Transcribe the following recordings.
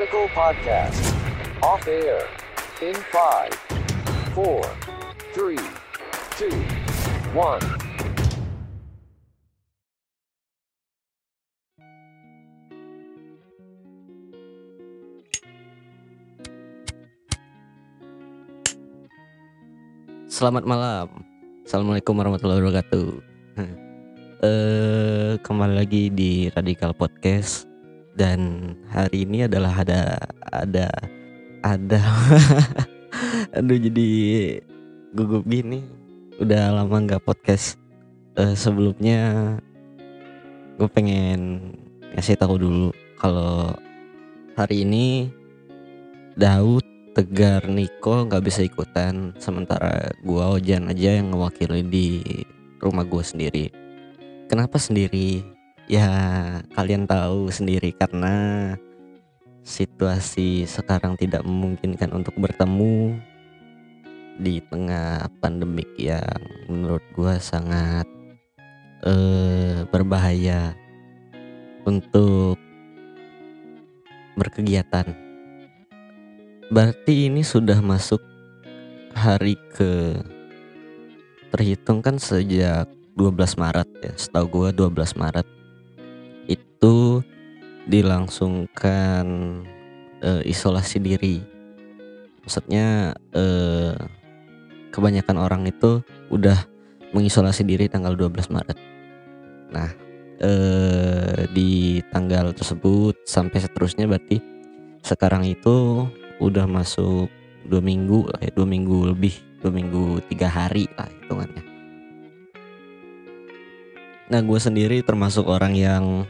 Radical Podcast. Off air. In 5, 4, 3, 2, 1. Selamat malam. Assalamualaikum warahmatullahi wabarakatuh. Eh kembali lagi di Radikal Podcast dan hari ini adalah ada ada ada aduh jadi gugup gini. Udah lama nggak podcast. Eh, sebelumnya gue pengen ngasih tahu dulu kalau hari ini Daud Tegar Niko nggak bisa ikutan sementara gua Ojan aja yang ngewakili di rumah gua sendiri. Kenapa sendiri? Ya kalian tahu sendiri karena situasi sekarang tidak memungkinkan untuk bertemu di tengah pandemik yang menurut gua sangat eh, berbahaya untuk berkegiatan. Berarti ini sudah masuk hari ke terhitung kan sejak 12 Maret ya. Setahu gua 12 Maret itu dilangsungkan eh, isolasi diri. Maksudnya eh, kebanyakan orang itu udah mengisolasi diri tanggal 12 Maret. Nah, eh, di tanggal tersebut sampai seterusnya berarti sekarang itu udah masuk dua minggu lah ya dua minggu lebih dua minggu tiga hari lah hitungannya nah gue sendiri termasuk orang yang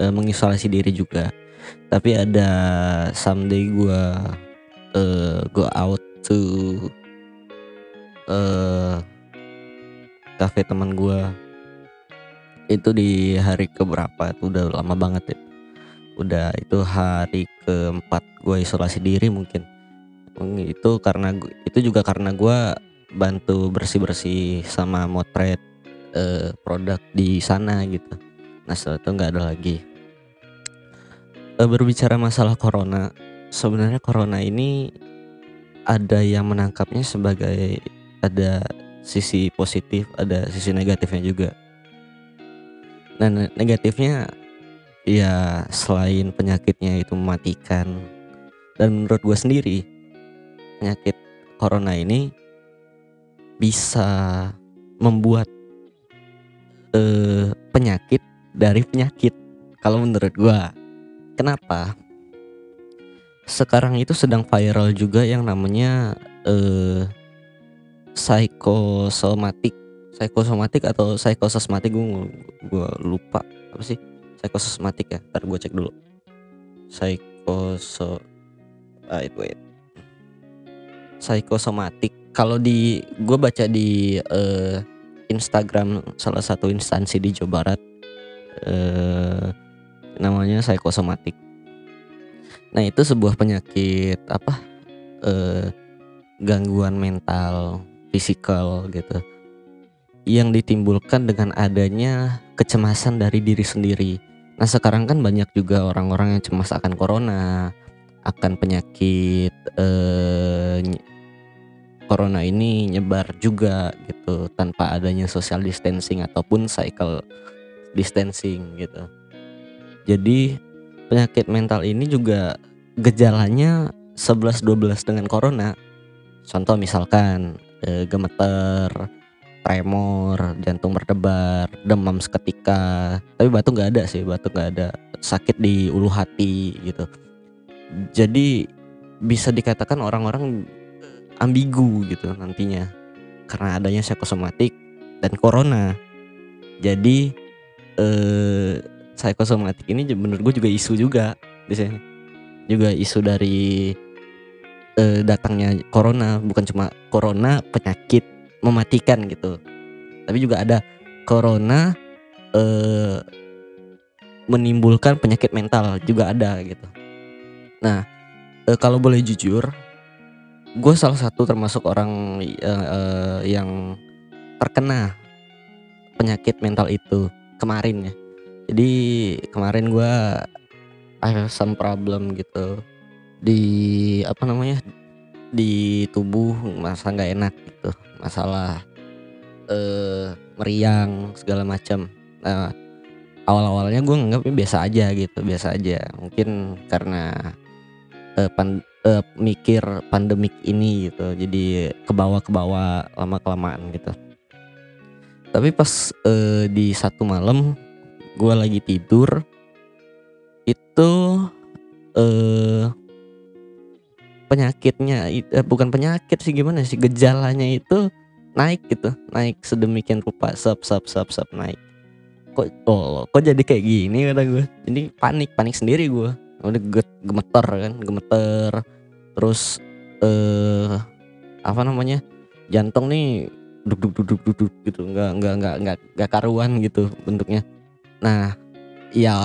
eh, mengisolasi diri juga. Tapi ada someday gue eh, go out to eh cafe teman gue itu di hari keberapa itu udah lama banget ya. Udah itu hari keempat gue isolasi diri mungkin. Mung- itu karena itu juga karena gue bantu bersih bersih sama motret eh, produk di sana gitu. Nah setelah itu nggak ada lagi berbicara masalah corona sebenarnya corona ini ada yang menangkapnya sebagai ada sisi positif ada sisi negatifnya juga. Nah ne- negatifnya ya selain penyakitnya itu mematikan. Dan menurut gue sendiri penyakit corona ini bisa membuat eh, penyakit dari penyakit. Kalau menurut gue kenapa? Sekarang itu sedang viral juga yang namanya eh, psikosomatik. Psikosomatik atau psikososmatik gue gue lupa. Apa sih? Psikosomatik ya? Ntar gue cek dulu. Psikoso ah itu wait psikosomatik. Kalau di gue baca di eh, Instagram salah satu instansi di Jawa Barat eh, namanya psikosomatik nah itu sebuah penyakit apa eh, gangguan mental fisikal gitu yang ditimbulkan dengan adanya kecemasan dari diri sendiri. Nah sekarang kan banyak juga orang-orang yang cemas akan corona, akan penyakit eh, corona ini nyebar juga gitu tanpa adanya social distancing ataupun cycle distancing gitu. Jadi penyakit mental ini juga gejalanya 11-12 dengan corona. Contoh misalkan eh, gemeter, tremor, jantung berdebar, demam seketika. Tapi batuk nggak ada sih, batuk nggak ada. Sakit di ulu hati gitu. Jadi bisa dikatakan orang-orang ambigu gitu nantinya karena adanya psikosomatik dan corona. Jadi eh psikosomatik ini menurut gue juga isu juga di sini. Juga isu dari eh, datangnya corona bukan cuma corona penyakit mematikan gitu. Tapi juga ada corona eh, menimbulkan penyakit mental juga ada gitu. Nah eh, kalau boleh jujur gue salah satu termasuk orang yang terkena penyakit mental itu kemarin ya jadi kemarin gue I have some problem gitu. Di apa namanya di tubuh masa nggak enak gitu. Masalah eh meriang segala macam. Nah awal-awalnya gue nganggapnya biasa aja gitu biasa aja. Mungkin karena eh, pan, eh, mikir pandemik ini gitu. Jadi kebawa kebawa lama kelamaan gitu. Tapi pas eh, di satu malam gue lagi tidur itu eh penyakitnya it- eh, bukan penyakit sih gimana sih gejalanya itu naik gitu naik sedemikian rupa sub sub sub sub naik. Kok oh kok jadi kayak gini kata gue jadi panik panik sendiri gue udah ge- gemeter kan gemeter. Terus eh apa namanya jantung nih duk duk duk duk duk, duk gitu. Nggak nggak nggak nggak nggak karuan gitu bentuknya nah ya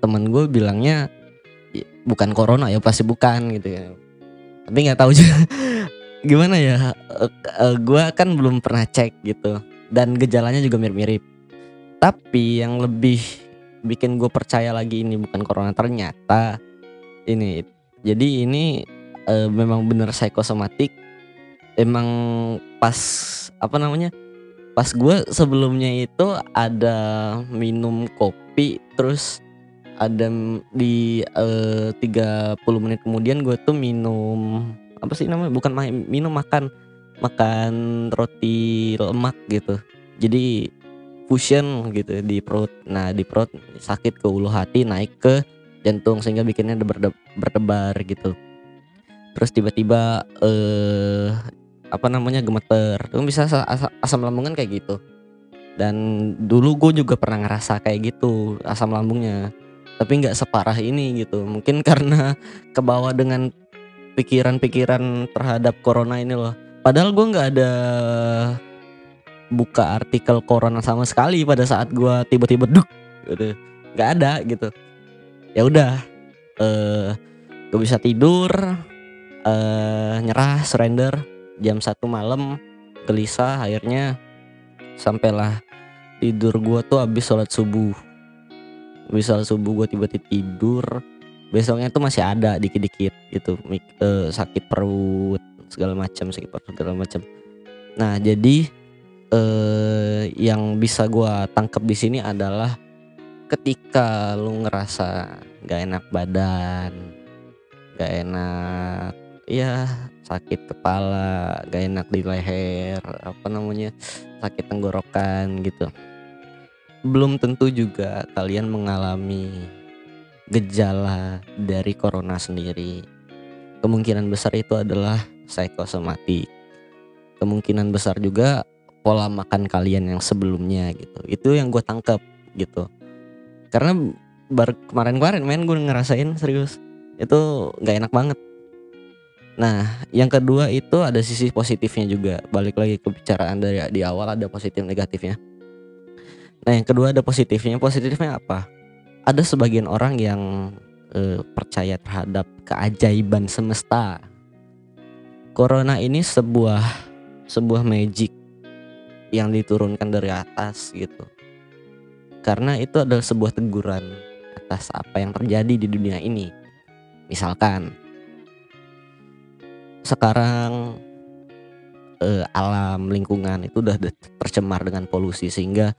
temen gue bilangnya "I- bukan corona ya pasti bukan gitu ya. Tapi nggak tahu juga. Gimana ya? Gue kan belum pernah cek gitu. Dan gejalanya juga mirip-mirip. Tapi yang lebih bikin gue percaya lagi ini bukan corona ternyata ini. Jadi ini eh, memang bener psikosomatik. Emang pas apa namanya pas gue sebelumnya itu ada minum kopi terus ada di eh, 30 menit kemudian gue tuh minum apa sih namanya bukan ma- minum makan makan roti lemak gitu. Jadi fusion gitu di perut. Nah di perut sakit ke ulu hati naik ke jantung sehingga bikinnya berde- berdebar gitu. Terus tiba-tiba eh apa namanya gemeter. Itu bisa asa- asa- asam lambung kan kayak gitu. Dan dulu gue juga pernah ngerasa kayak gitu asam lambungnya. Tapi nggak separah ini gitu. Mungkin karena kebawa dengan pikiran-pikiran terhadap corona ini loh. Padahal gue nggak ada buka artikel corona sama sekali pada saat gue tiba-tiba duk gitu. Nggak ada gitu. Ya udah eh gue bisa tidur eh nyerah surrender jam satu malam gelisah akhirnya sampailah tidur gua tuh habis sholat subuh. Habis sholat subuh gua tiba-tiba tidur. Besoknya tuh masih ada dikit-dikit gitu eh, sakit perut segala macam sakit perut segala macam. Nah jadi eh yang bisa gua tangkap di sini adalah ketika lu ngerasa gak enak badan gak enak ya sakit kepala gak enak di leher apa namanya sakit tenggorokan gitu. Belum tentu juga kalian mengalami gejala dari corona sendiri. Kemungkinan besar itu adalah psikosomatik. Kemungkinan besar juga pola makan kalian yang sebelumnya gitu. Itu yang gue tangkap gitu. Karena baru kemarin-kemarin main gue ngerasain serius. Itu nggak enak banget Nah, yang kedua itu ada sisi positifnya juga. Balik lagi ke bicaraan dari di awal ada positif negatifnya. Nah, yang kedua ada positifnya. Positifnya apa? Ada sebagian orang yang eh, percaya terhadap keajaiban semesta. Corona ini sebuah sebuah magic yang diturunkan dari atas gitu. Karena itu adalah sebuah teguran atas apa yang terjadi di dunia ini. Misalkan sekarang eh, alam lingkungan itu udah tercemar dengan polusi sehingga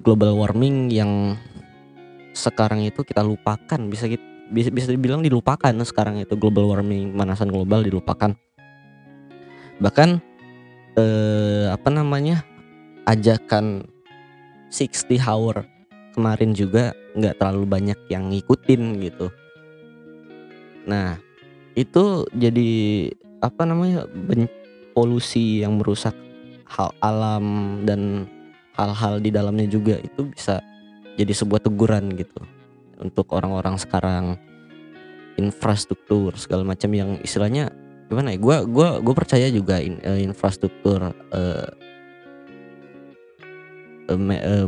global warming yang sekarang itu kita lupakan. Bisa kit- bisa bisa dibilang dilupakan sekarang itu. Global warming pemanasan global dilupakan. Bahkan eh, apa namanya ajakan 60 hour kemarin juga nggak terlalu banyak yang ngikutin gitu. Nah itu jadi apa namanya polusi yang merusak hal alam dan hal-hal di dalamnya juga itu bisa jadi sebuah teguran gitu untuk orang-orang sekarang. Infrastruktur segala macam yang istilahnya gimana ya gua gua gue percaya juga in- eh, infrastruktur eh,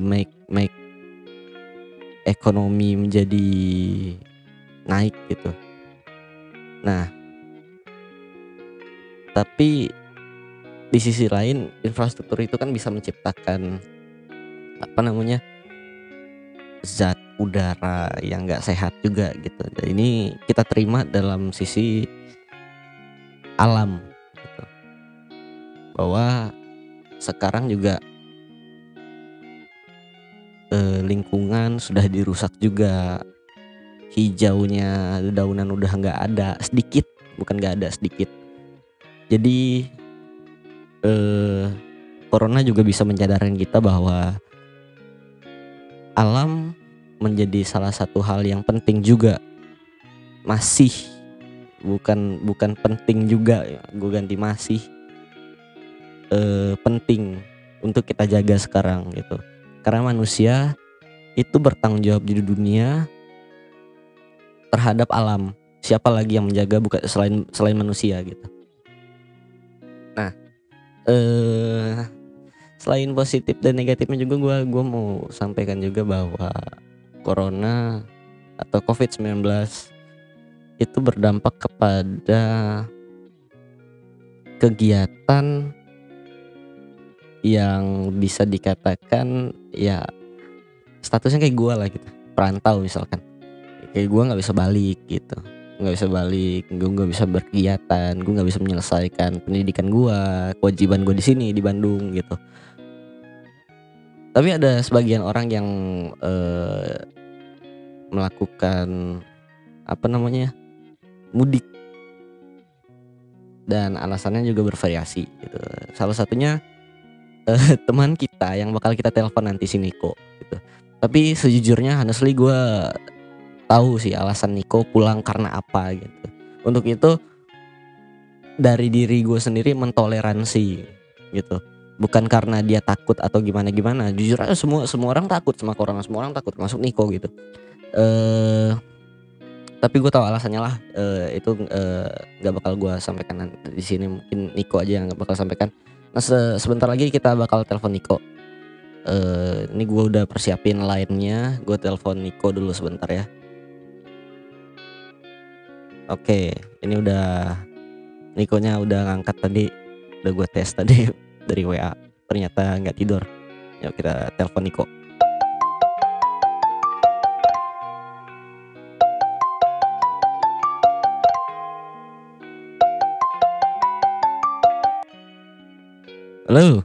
make make ekonomi menjadi naik gitu. Nah tapi di sisi lain infrastruktur itu kan bisa menciptakan apa namanya zat udara yang nggak sehat juga gitu. Dan ini kita terima dalam sisi alam gitu. Bahwa sekarang juga eh, lingkungan sudah dirusak juga hijaunya daunan udah nggak ada sedikit bukan nggak ada sedikit jadi eh, corona juga bisa mencadarkan kita bahwa alam menjadi salah satu hal yang penting juga. Masih bukan bukan penting juga. Gue ganti masih. Eh, penting untuk kita jaga sekarang gitu. Karena manusia itu bertanggung jawab di dunia terhadap alam. Siapa lagi yang menjaga bukan selain selain manusia gitu eh selain positif dan negatifnya juga gua gua mau sampaikan juga bahwa corona atau covid-19 itu berdampak kepada kegiatan yang bisa dikatakan ya statusnya kayak gua lah gitu perantau misalkan. Kayak gua nggak bisa balik gitu nggak bisa balik gue nggak bisa berkegiatan gue nggak bisa menyelesaikan pendidikan gua kewajiban gue di sini di Bandung gitu. Tapi ada sebagian orang yang eh, melakukan apa namanya mudik. Dan alasannya juga bervariasi gitu. Salah satunya eh, teman kita yang bakal kita telepon nanti si Niko gitu. Tapi sejujurnya honestly gue tahu sih alasan Niko pulang karena apa gitu. Untuk itu dari diri gue sendiri mentoleransi gitu. Bukan karena dia takut atau gimana gimana. Jujur aja semua semua orang takut sama corona, semua orang takut masuk Niko gitu. Eh tapi gue tahu alasannya lah. Eh itu eh, nggak bakal gue sampaikan di sini. Mungkin Niko aja yang nggak bakal sampaikan. Nah se- sebentar lagi kita bakal telepon Niko. Eh ini gue udah persiapin lainnya. Gue telepon Niko dulu sebentar ya. Oke, ini udah Nikonya udah ngangkat tadi, udah gue tes tadi dari WA. Ternyata nggak tidur. Yuk kita telepon Niko. Halo.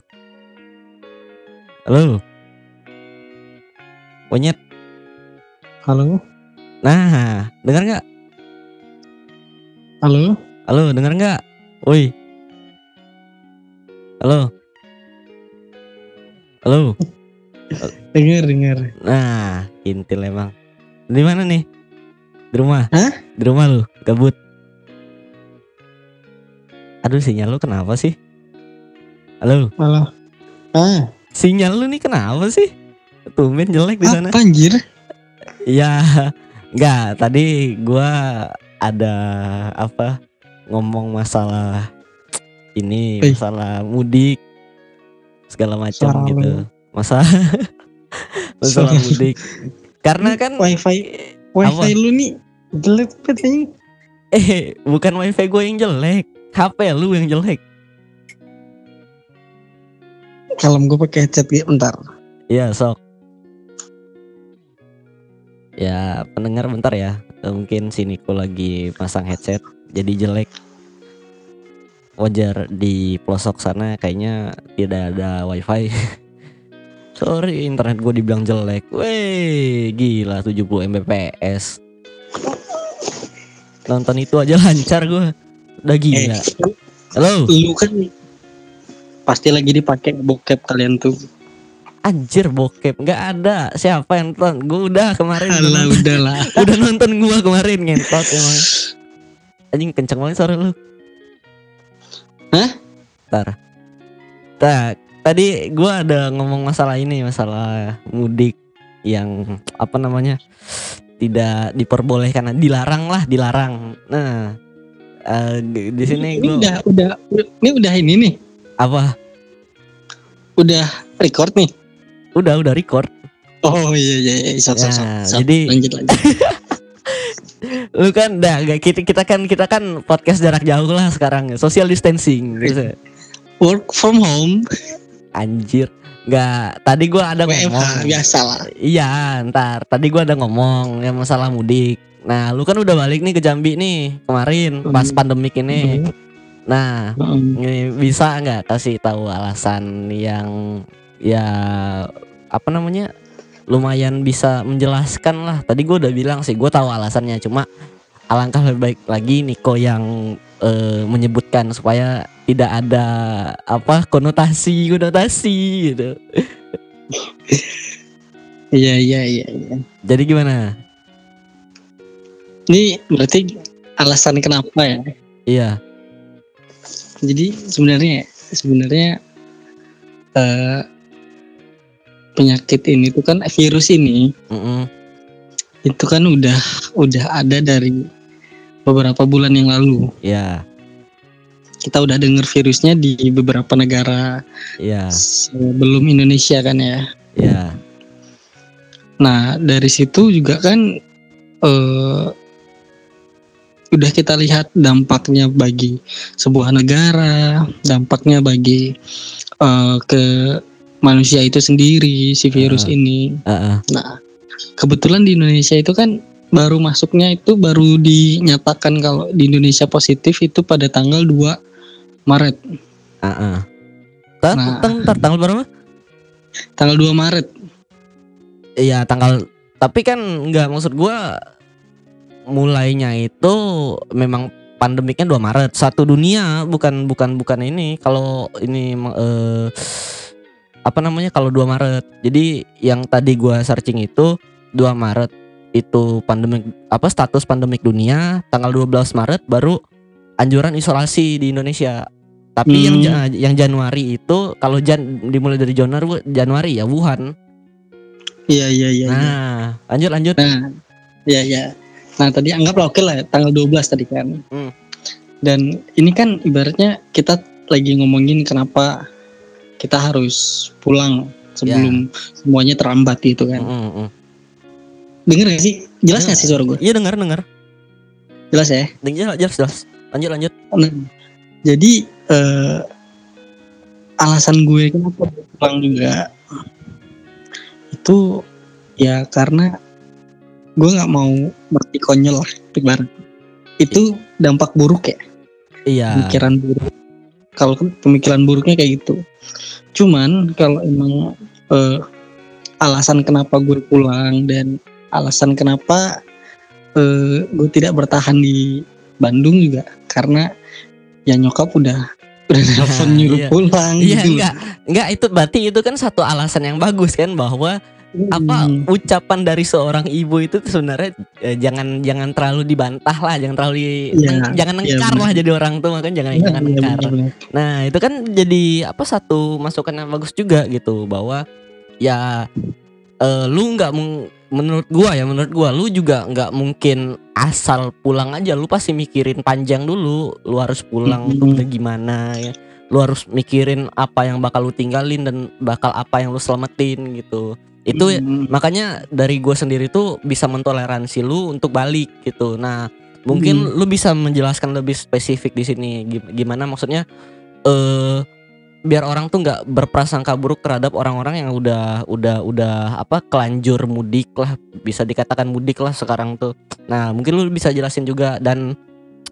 Halo. Monyet. Halo, Nah, dengar nggak? Halo, Halo, dengar nggak? Woi. Halo. Halo. dengar dengar. Nah, intil emang. Di mana nih? Di rumah. Hah? Di rumah lu, gabut. Aduh, sinyal lu kenapa sih? Halo, Malah, ah, sinyal lu nih kenapa sih? Tumben jelek di sana. apa anjir? Ya, enggak. Tadi gua ada apa ngomong masalah ini Eh. masalah mudik segala macam gitu. Masalah masalah mudik. Karena kan Wifi, wifi lu nih jelek banget eh bukan wifi gue yang jelek, HP lu yang jelek. Kalem gue pakai headset gitu, bentar. Iya sok. Ya pendengar bentar ya. Eh, Mungkin si Niko lagi pasang headset jadi jelek. Wajar di pelosok sana kayaknya tidak ada wifi. Sorry internet gue dibilang jelek. Weh gila 70 Mbps. Nonton itu aja lancar gue. Udah gila. Eh, Halo. lu kan pasti lagi dipakai bokep kalian tuh. Anjir bokep nggak ada. Siapa yang nonton? Gue udah kemarin. udah Alah nonton. udahlah. udah nonton gua kemarin ngentot emang anjing kenceng banget suara lu Hah? Ntar Tak, tadi gua ada ngomong masalah ini masalah mudik yang apa namanya tidak diperbolehkan dilarang lah dilarang nah eh, di, di sini ini gua udah udah ini udah ini nih, apa udah record nih. Udah udah record Oh iya iya iya, sok, Ya, jadi- lanjut lanjut. lu kan dah gak kita kita kan kita kan podcast jarak jauh lah sekarang social distancing gitu. Work from home. Anjir, Nggak, tadi gua ada WFH ngomong. biasa lah. Iya, ntar. Tadi gua ada ngomong yang masalah mudik. Nah, lu kan udah balik nih ke Jambi nih kemarin pas Hmm. pandemik ini. Nah, Heeh. ini bisa nggak kasih tahu alasan yang ya apa namanya lumayan bisa menjelaskan lah. Tadi gua udah bilang sih, gua tahu alasannya. Cuma alangkah lebih baik lagi Niko yang eh, menyebutkan supaya tidak ada apa konotasi konotasi gitu. Iya iya iya. iya. Jadi gimana? Ini berarti alasan kenapa ya? Iya. Jadi sebenarnya sebenarnya eh, penyakit ini tuh kan virus ini Mm-mm. itu kan udah udah ada dari beberapa bulan yang lalu. Iya. Kita udah dengar virusnya di beberapa negara Iya. sebelum Indonesia kan ya. Iya. Nah dari situ juga kan eh, udah kita lihat dampaknya bagi sebuah negara, dampaknya bagi eh, ke manusia itu sendiri si virus Ah. ini. Heeh. Nah kebetulan di Indonesia itu kan baru masuknya itu baru dinyatakan kalau di Indonesia positif itu pada tanggal 2 Maret. Heeh. Tar, Nah. tang- tar- tanggal berapa? Tanggal 2 Maret. Iya tanggal tapi kan nggak maksud gua mulainya itu memang pandemiknya 2 Maret satu dunia bukan bukan bukan ini kalau ini eh, apa namanya kalau 2 Maret jadi yang tadi gua searching itu 2 Maret itu pandemik apa status pandemik dunia tanggal 12 Maret baru anjuran isolasi di Indonesia tapi yang Hmm. ja- yang Januari itu kalau jan dimulai dari Januari Januari ya Wuhan Iya iya iya. iya. Nah, lanjut lanjut. Nah, ya ya. Nah tadi anggaplah oke lah tanggal 12 tadi kan. Hmm. Dan ini kan ibaratnya kita lagi ngomongin kenapa kita harus pulang sebelum semuanya terambat gitu kan. Mm, mm, mm. Dengar gak sih? Jelas gak sih suara gue? Iya dengar dengar. Jelas ya. Jelas jelas jelas. Lanjut lanjut. Nah, jadi eh, alasan gue kenapa pulang juga itu ya karena gue nggak mau mati konyol lah ibarat. Itu dampak buruk ya. Iya. pemikiran buruk kalau pemikiran buruknya kayak gitu cuman kalau emang eh, alasan kenapa gue pulang dan alasan kenapa eh, gue tidak bertahan di Bandung juga karena ya nyokap udah udah telepon nyuruh iya. pulang Iya gitu enggak enggak itu berarti itu kan satu alasan yang bagus kan bahwa apa Hmm. ucapan dari seorang ibu itu tuh sebenarnya eh, jangan jangan terlalu dibantah lah, jangan terlalu di- Iya, neng- jangan iya, nengkar benar. lah jadi orang tua kan jangan Iya, jangan iya, nengkar. Nah, itu kan jadi apa satu masukan yang bagus juga gitu bahwa ya eh, lu nggak menurut gua ya menurut gua lu juga nggak mungkin asal pulang aja lu pasti mikirin panjang dulu lu harus pulang tuh Mhm. udah gimana ya lu harus mikirin apa yang bakal lu tinggalin dan bakal apa yang lu selamatin gitu itu Hmm. makanya dari gue sendiri tuh bisa mentoleransi lu untuk balik gitu nah mungkin Hmm. lu bisa menjelaskan lebih spesifik di sini Gim- gimana maksudnya eh biar orang tuh nggak berprasangka buruk terhadap orang-orang yang udah udah udah apa kelanjur mudik lah bisa dikatakan mudik lah sekarang tuh nah mungkin lu bisa jelasin juga dan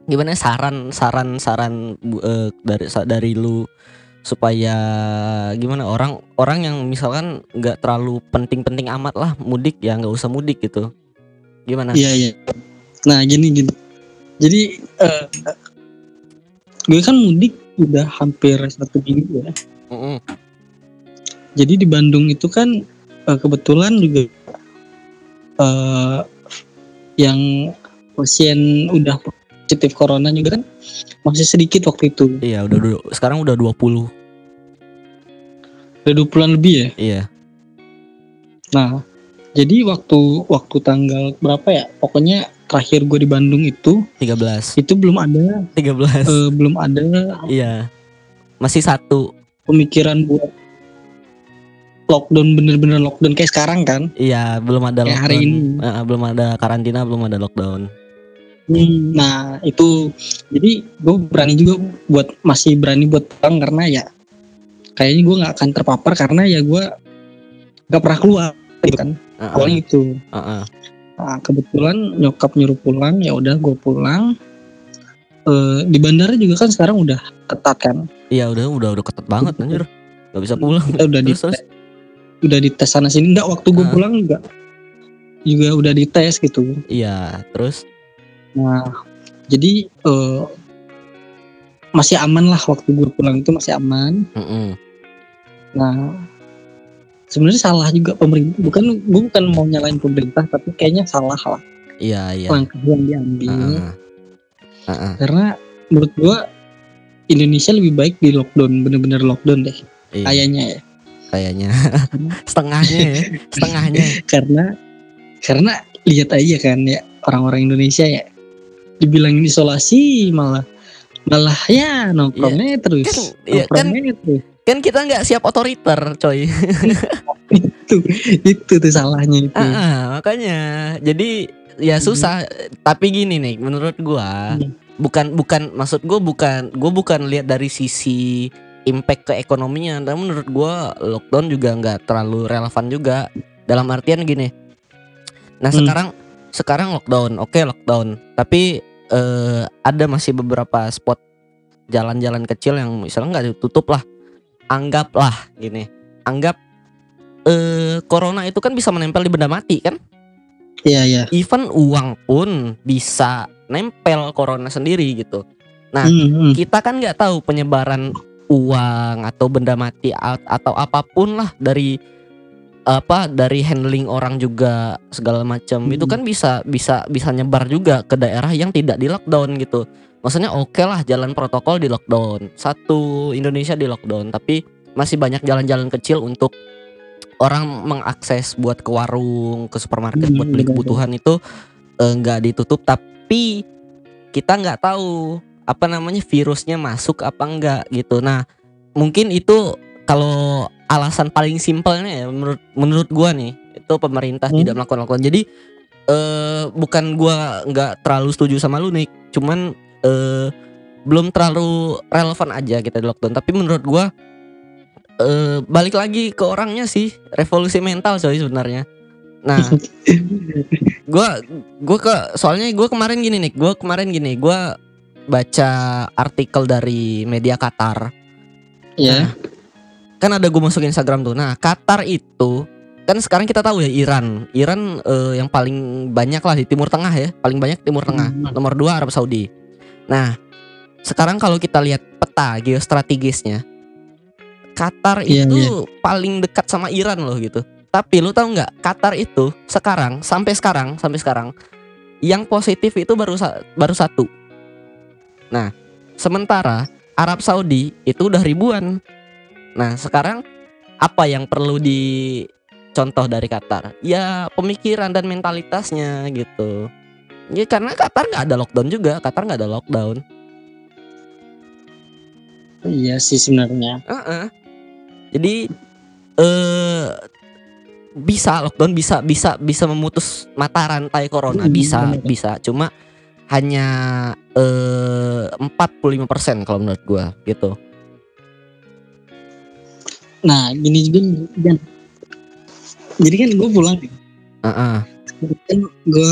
gimana saran saran saran eh, dari dari lu supaya gimana orang orang yang misalkan nggak terlalu penting-penting amat lah mudik ya nggak usah mudik gitu gimana Iya iya. Nah gini gini. Jadi eh, gue kan mudik udah hampir satu minggu ya. Mm-mm. Jadi di Bandung itu kan eh, kebetulan juga eh yang pasien udah positif corona juga kan masih sedikit waktu itu. iya udah udah sekarang udah 20 Udah 20-an lebih ya. iya Nah, jadi waktu waktu tanggal berapa ya? Pokoknya terakhir gue di Bandung itu 13 itu belum ada 13 eh, belum ada iya masih satu pemikiran buat lockdown bener-bener lockdown kayak sekarang kan. iya belum ada Kayak lockdown hari ini. Eh, belum ada karantina belum ada lockdown Nah itu jadi gue berani juga buat masih berani buat pulang karena ya kayaknya gue nggak akan terpapar karena ya gue nggak pernah keluar gitu kan Heeh, awalnya itu heeh. nah, kebetulan nyokap nyuruh pulang ya udah gue pulang Eh, di bandara juga kan sekarang udah ketat kan Iya udah udah udah ketat banget anjir. Gak bisa pulang. kita udah di Terus terus. udah dites sana sini enggak waktu gue Ah. pulang juga juga udah dites gitu Iya, terus nah jadi eh, masih aman lah waktu gue pulang itu masih aman mm-mm. Nah sebenarnya salah juga pemerintah. Bukan gue bukan mau nyalain pemerintah tapi kayaknya salah lah. Iya, iya. langkah yang diambil. Heeh. Heeh. karena menurut gue Indonesia lebih baik di lockdown bener-bener lockdown deh. Iya, kayaknya ya. Kayaknya. Setengahnya ya, setengahnya. karena karena lihat aja kan ya orang-orang Indonesia ya. Dibilangin isolasi malah malah ya nongkrongnya terus Kan iya kan nongkrongnya terus kan kita nggak siap otoriter, coy. itu itu tuh salahnya itu Ah, ah, makanya. Jadi ya susah. Tapi gini nih, menurut gua Hmm. bukan bukan maksud gua bukan gua bukan lihat dari sisi impact ke ekonominya. Tapi menurut gua lockdown juga nggak terlalu relevan juga. Dalam artian gini. Nah Hmm. sekarang sekarang lockdown, oke lockdown. Tapi eh, ada masih beberapa spot jalan-jalan kecil yang misalnya nggak ditutup lah. Anggaplah gini, anggap eh corona itu kan bisa menempel di benda mati kan? iya iya even uang pun bisa nempel corona sendiri gitu. Nah, Hmm, hmm. Kita kan nggak tahu penyebaran uang atau benda mati atau apa pun lah dari apa dari handling orang juga segala macam Hmm. itu kan bisa bisa bisa nyebar juga ke daerah yang tidak di lockdown gitu. Maksudnya oke lah jalan protokol di lockdown, satu Indonesia di lockdown, tapi masih banyak jalan-jalan kecil untuk orang mengakses buat ke warung, ke supermarket Hmm, buat beli benar, kebutuhan itu eh, nggak ditutup, tapi kita nggak tahu apa namanya virusnya masuk apa enggak gitu. Nah mungkin itu kalau alasan paling simpelnya ya menurut menurut gua nih itu pemerintah Hmm. tidak melakukan lakukan. Jadi eh bukan gua nggak terlalu setuju sama lu nih, cuman eh belum terlalu relevan aja kita di lockdown. Tapi menurut gua eh balik lagi ke orangnya sih revolusi mental coy sebenarnya. Nah gua gua ke soalnya gua kemarin gini nih, gua kemarin gini, gua baca artikel dari media Qatar ya kan ada gue masukin Instagram tuh. Nah, Qatar itu kan sekarang kita tahu ya Iran. Iran eh, yang paling banyak lah di Timur Tengah ya, paling banyak Timur Tengah. Hmm. Nomor dua Arab Saudi. Nah, sekarang kalau kita lihat peta geostrategisnya, Qatar Iya, itu paling dekat sama Iran loh gitu. Tapi lu tahu nggak Qatar itu sekarang sampai sekarang sampai sekarang yang positif itu baru sa- baru satu. Nah, sementara Arab Saudi itu udah ribuan. Nah, sekarang apa yang perlu dicontoh dari Qatar? Ya pemikiran dan mentalitasnya gitu. Ya karena Qatar nggak ada lockdown juga, Qatar nggak ada lockdown. iya sih sebenarnya Heeh. Jadi eh bisa lockdown bisa bisa bisa memutus mata rantai corona Hmm, bisa bener. bisa cuma hanya eh 45% kalau menurut gua gitu. nah gini juga jadi kan gue pulang nih Heeh. Kan gue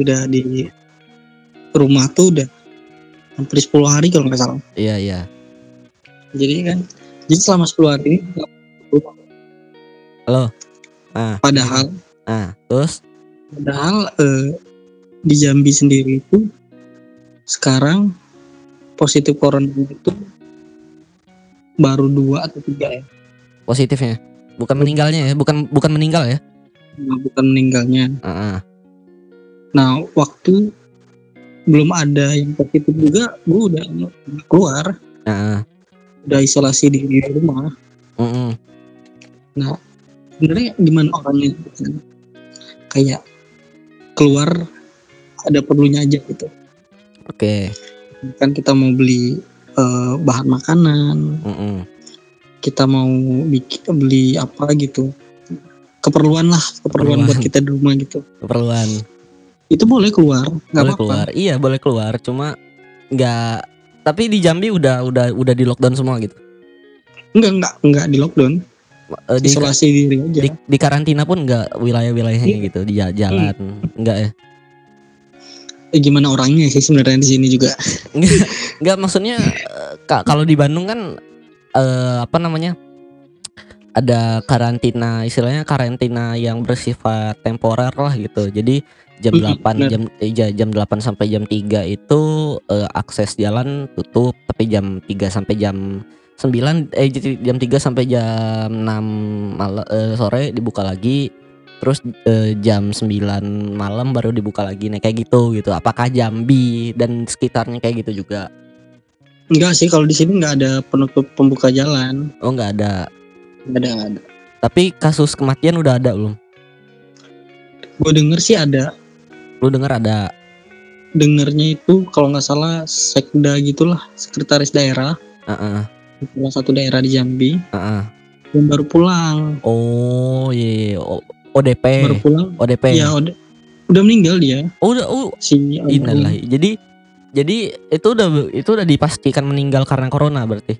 udah di rumah tuh udah hampir 10 hari kalau nggak salah Iya iya. jadi kan jadi selama 10 hari ini pulang. Ah. padahal Nah, terus padahal eh, di Jambi sendiri itu sekarang positif corona itu baru dua atau tiga ya positifnya bukan meninggalnya ya, bukan bukan meninggal ya. Nah, bukan meninggalnya Heeh. nah waktu belum ada yang positif juga gue udah keluar Heeh. udah isolasi di, di rumah Mm-mm. sebenarnya gimana orangnya gitu kayak keluar ada perlunya aja gitu Oke. kan kita mau beli eh, bahan makanan Mm-mm. kita mau bikin beli apa gitu keperluan lah keperluan Keperluan. buat kita di rumah gitu. Keperluan. itu boleh keluar nggak boleh apa-apa. keluar. Iya, boleh keluar, cuma nggak tapi di Jambi udah udah udah di lockdown semua gitu. enggak enggak enggak di lockdown. Eh, di, isolasi diri aja. Di, di karantina pun nggak wilayah-wilayahnya gitu? Di ja- jalan? Nggak ya? Eh, gimana orangnya sih sebenarnya di sini juga? Nggak maksudnya eh, ka- kalau di Bandung kan eh, apa namanya ada karantina istilahnya karantina yang bersifat temporer lah gitu. Jadi jam Mm, 8 benar. jam eh, ja- jam 8 sampai jam 3 itu eh, akses jalan tutup tapi jam 3 sampai jam 9 eh jam 3 sampai jam 6 malam sore dibuka lagi terus eh, jam 9 malam baru dibuka lagi. Nah kayak gitu gitu. Apakah Jambi dan sekitarnya kayak gitu juga? Enggak sih kalau di sini nggak ada penutup pembuka jalan. Oh nggak ada nggak ada nggak ada. Tapi kasus kematian udah ada belum? Gue denger sih ada. Lu dengar ada? Dengernya itu kalau nggak salah sekda gitulah sekretaris daerah. Heeh, salah satu daerah di Jambi. Heeh. yang baru pulang. Oh iya iya. O- ODP baru pulang. ODP ya udah udah meninggal dia. Oh udah oh. Si innalillahi. Jadi jadi itu udah itu udah dipastikan meninggal karena corona berarti?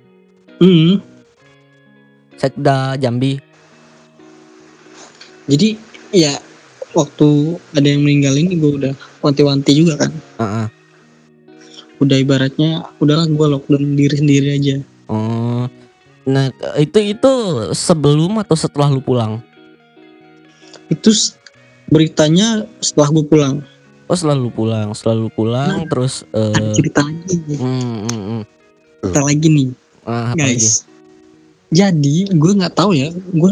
Hmm, Sekda Jambi jadi ya waktu ada yang meninggal ini gue udah wanti-wanti juga kan Heeh. udah ibaratnya udahlah gue lockdown diri sendiri aja oh nah itu itu sebelum atau setelah lu pulang itu beritanya setelah gue pulang oh setelah lu pulang setelah lu pulang Nah. terus ada eh cerita lagi hmm, hmm, hmm. cerita lagi nih Ah, lagi? Jadi gue nggak tahu ya gue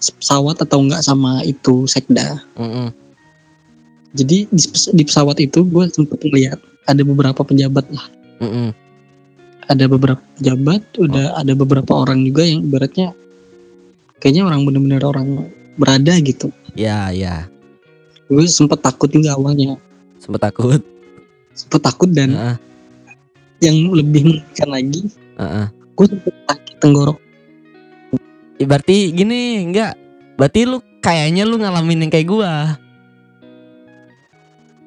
pesawat atau enggak sama itu sekda. Hmm, hmm. jadi di, di pesawat itu gue sempat melihat ada beberapa pejabat lah. Hmm, hmm. ada beberapa pejabat udah ada beberapa orang juga yang ibaratnya kayaknya orang bener-bener orang berada gitu. Ya ya. Gue sempet takut juga awalnya. Sempet takut? Sempet takut dan Heeh, yang lebih mengerikan lagi heeh. gue sempet sakit tenggorok Ya, berarti gini enggak. Berarti lu kayaknya lu ngalamin yang kayak gua.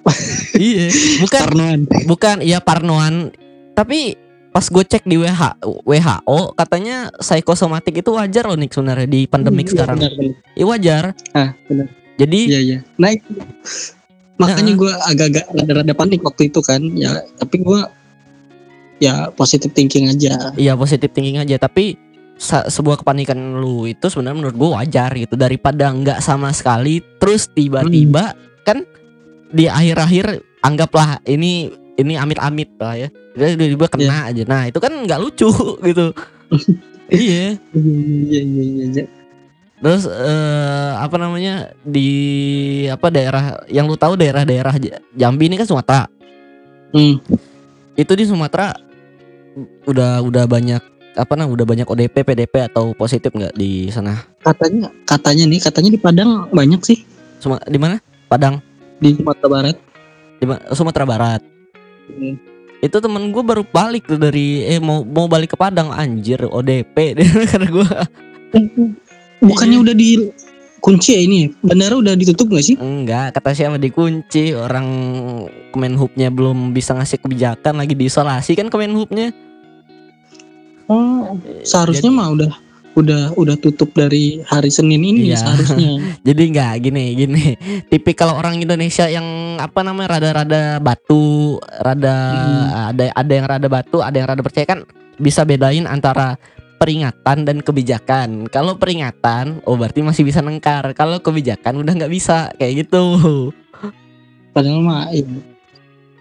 Iya bukan. Parnoan. Bukan iya parnoan. Tapi pas gue cek di WH, WHO katanya psikosomatik itu wajar loh nih sebenarnya di pandemik Iya, sekarang. benar. Iya wajar. Ah benar. Jadi iya iya. Nah itu. makanya gue agak-agak rada-rada panik waktu itu kan. Ya tapi gue ya positive thinking aja. Iya positif thinking aja. Tapi sebuah kepanikan lu itu sebenarnya menurut gue wajar gitu. Daripada nggak sama sekali terus tiba-tiba kan di akhir-akhir anggaplah ini ini amit-amit lah ya. Jadi tiba-tiba kena aja. Nah itu kan nggak lucu gitu. Iya. Iya iya iya iya. Terus eh, apa namanya di apa daerah yang lu tahu daerah-daerah Jambi ini kan Sumatera. Hmm. itu di Sumatera udah udah banyak apa nah udah banyak ODP PDP atau positif nggak di sana? Katanya katanya nih katanya di Padang banyak sih. Suma, di mana? Padang? Di Sumatera Barat. Di Ma- Sumatera Barat. Hmm. itu temen gue baru balik tuh dari eh mau mau balik ke Padang. Anjir ODP karena gue bukannya udah di kunci ya ini? Bandara udah ditutup nggak sih? Enggak kata siapa dikunci orang Kemenhubnya belum bisa ngasih kebijakan lagi diisolasi kan Kemenhubnya oh seharusnya Jadi- mah udah udah udah tutup dari hari Senin ini Iya. seharusnya Jadi nggak gini gini. Tipikal orang Indonesia yang apa namanya rada-rada batu, rada ada ada yang rada batu, ada yang rada percaya kan bisa bedain antara peringatan dan kebijakan. Kalau peringatan, oh berarti masih bisa nengkar. Kalau kebijakan udah nggak bisa kayak gitu. padahal mah ya,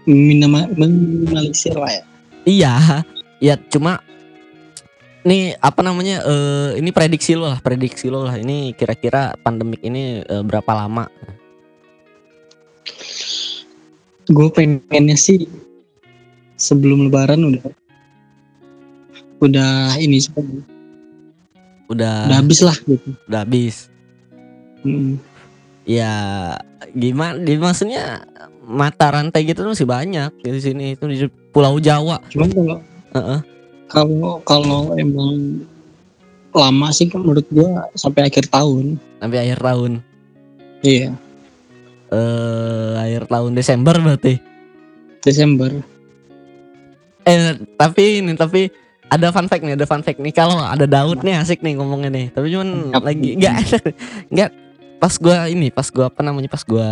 minima, minimalisir lah ya Iya, ya cuma nih apa namanya eh ini prediksi lo lah, prediksi lo lah. Ini kira-kira pandemik ini eh, berapa lama? gue pengennya sih sebelum lebaran udah udah ini udah Udah habis lah gitu udah habis. Mm. ya gimana maksudnya mata rantai gitu masih banyak di sini itu di Pulau Jawa cuman kalau Heeh. Kalau kalau emang lama sih kan menurut gue sampai akhir tahun sampai akhir tahun iya eh akhir tahun Desember berarti Desember eh tapi ini tapi ada fun fact nih, ada fun fact nih. Kalau ada Daud nih asik nih ngomongnya nih. Tapi cuman Apa? lagi nggak nggak pas gua ini, pas gua apa namanya, pas gua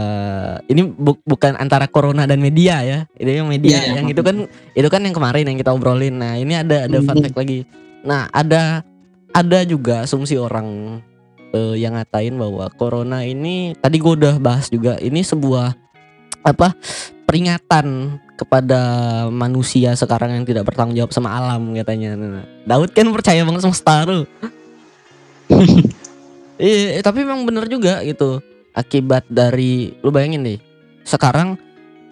ini bu- bukan antara corona dan media ya. Ini yang media, Iya, iya. yang itu kan itu kan yang kemarin yang kita obrolin. Nah ini ada ada fun Hmm. fact lagi. Nah ada ada juga asumsi orang eh, yang ngatain bahwa corona ini tadi gua udah bahas juga ini sebuah apa peringatan kepada manusia sekarang yang tidak bertanggung jawab sama alam katanya. Nah, Daud kan percaya banget sama star tuh. Iya, eh, tapi memang bener juga gitu. Akibat dari lu bayangin deh. Sekarang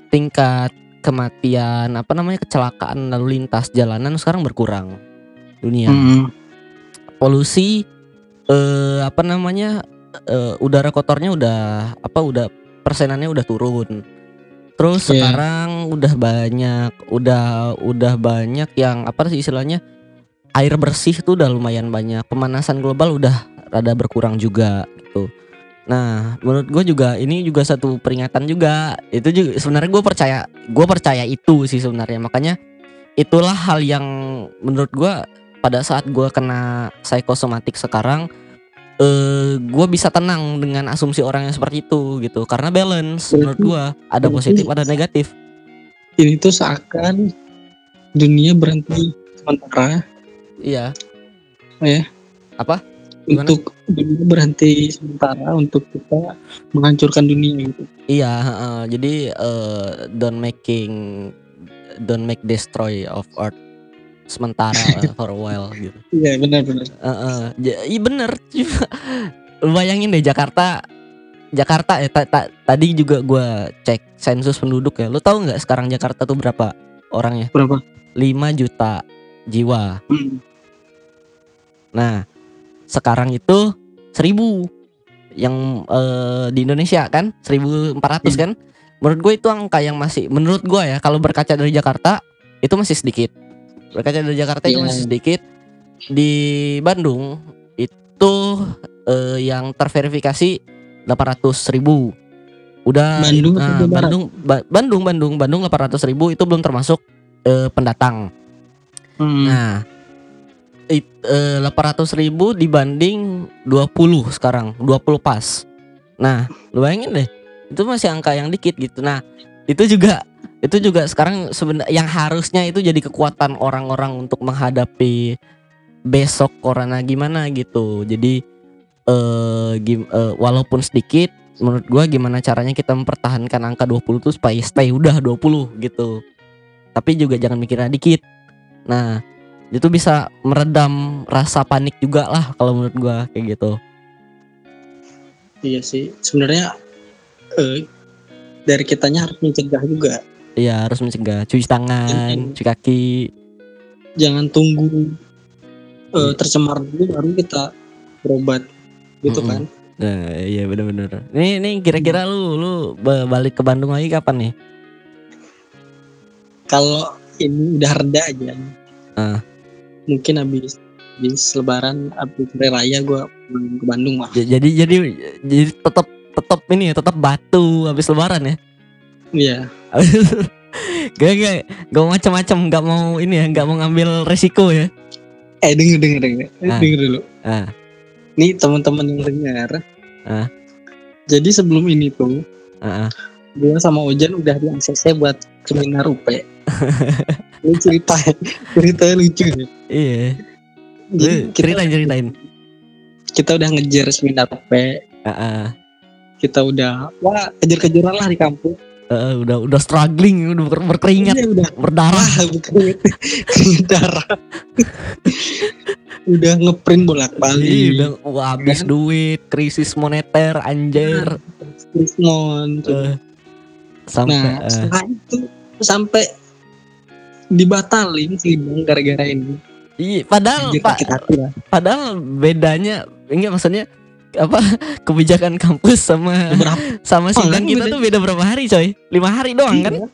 tingkat kematian apa namanya kecelakaan lalu lintas jalanan sekarang berkurang dunia. Mm. Polusi eh apa namanya eh, udara kotornya udah apa udah persenannya udah turun. Terus Iya. sekarang udah banyak udah udah banyak yang apa sih istilahnya air bersih tuh udah lumayan banyak. Pemanasan global udah rada berkurang juga gitu. Nah, menurut gue juga ini juga satu peringatan juga. Itu juga sebenarnya gue percaya, gue percaya itu sih sebenarnya. Makanya itulah hal yang menurut gue pada saat gue kena psikosomatik sekarang, eh gue bisa tenang dengan asumsi orang yang seperti itu gitu. Karena balance menurut gue ada positif ada negatif. Ini tuh seakan dunia berhenti sementara Iya. Ya. Apa? Gimana? untuk dunia berhenti sementara untuk kita menghancurkan dunia gitu. Iya, heeh. jadi eh, don't making don't make destroy of earth sementara for a while gitu. Iya benar-benar. Heeh. Ja- Iya bener. Cuma lu bayangin deh Jakarta Jakarta ya ta- ta- tadi juga gua cek sensus penduduk ya. Lu tahu nggak sekarang Jakarta tuh berapa orangnya? Berapa? 5 juta jiwa. Hmm. Nah, sekarang itu 1000 yang eh, di Indonesia kan 1400 Hmm. kan. Menurut gue itu angka yang masih menurut gue ya kalau berkaca dari Jakarta itu masih sedikit. Berkaca dari Jakarta itu Iya. masih sedikit. Di Bandung itu eh, yang terverifikasi 800 ribu. Udah Bandung nah? Bandung Ba- Bandung Bandung Bandung 800 ribu itu belum termasuk eh, pendatang. Hmm. Nah, eh, 800 ribu dibanding 20 sekarang, 20 pas. Nah, lu bayangin deh, itu masih angka yang dikit gitu. Nah, itu juga itu juga sekarang sebenarnya yang harusnya itu jadi kekuatan orang-orang untuk menghadapi besok corona gimana gitu. Jadi eh, gim- eh, walaupun sedikit menurut gua gimana caranya kita mempertahankan angka 20 tuh supaya stay udah 20 gitu. Tapi juga jangan mikirnya dikit. Nah, itu bisa meredam rasa panik juga lah kalau menurut gua kayak gitu. Iya sih. Sebenarnya eh, dari kitanya harus mencegah juga. Iya, harus mencegah cuci tangan, cuci kaki. Jangan tunggu eh, Iya. tercemar dulu baru kita berobat gitu Mm-mm. kan. Nah, iya bener-bener. Nih, nih kira-kira lu lu ba- balik ke Bandung lagi kapan nih? Kalau ini udah reda aja. Ah. Mungkin habis habis lebaran habis raya gue ke Bandung lah. J- Jadi jadi jadi tetap tetap ini ya, tetap batu habis lebaran ya. Iya. gak gak gak macam-macam, gak mau ini ya, gak mau ngambil resiko ya. Eh denger denger denger, Ah. denger dulu. Ah. Nih teman-teman yang dengar. Ah. Jadi sebelum ini tuh Ah, ah. gue sama Ojan udah di ACC buat seminar UP. Ini cerita ceritanya lucu nih. Iya. Jadi Lu ceritain ceritain. kita udah ngejar seminar UP. Ah, ah. Kita udah wah kejar-kejaran lah di kampus. Eh, udah udah struggling, udah ber- berkeringat, Iya, udah berdarah. wah bukan keringet darah. udah ngeprint bolak-balik. Iya, udah wah, habis duit, krisis moneter, anjir. Krismon. Eh, sampai Nah, setelah itu sampai dibatalin sidang gara-gara ini. iya, padahal lah. padahal bedanya enggak maksudnya apa kebijakan kampus sama Berapa sama sidang kan kita beda. tuh beda berapa hari coy lima hari doang kan Iya.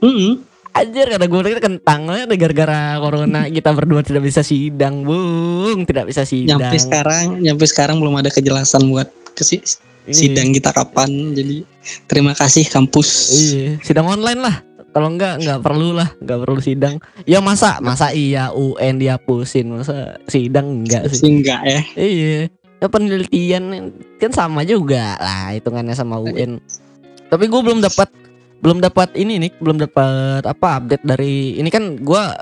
Mm-mm. anjir kata gue tadi kentangnya ada gara-gara corona kita berdua tidak bisa sidang bung tidak bisa sidang Nyampe sekarang, nyampe sekarang belum ada kejelasan buat ke si- Iya. sidang kita kapan. Jadi terima kasih kampus. iya sidang online lah Kalau enggak enggak perlu lah, enggak perlu sidang. Ya masa masa iya UN dihapusin, masa sidang enggak sih? Enggak ya. Iya. Ya penelitian kan sama juga lah hitungannya sama UN. Tapi gue belum dapat belum dapat ini nih, belum dapat apa update dari ini kan gua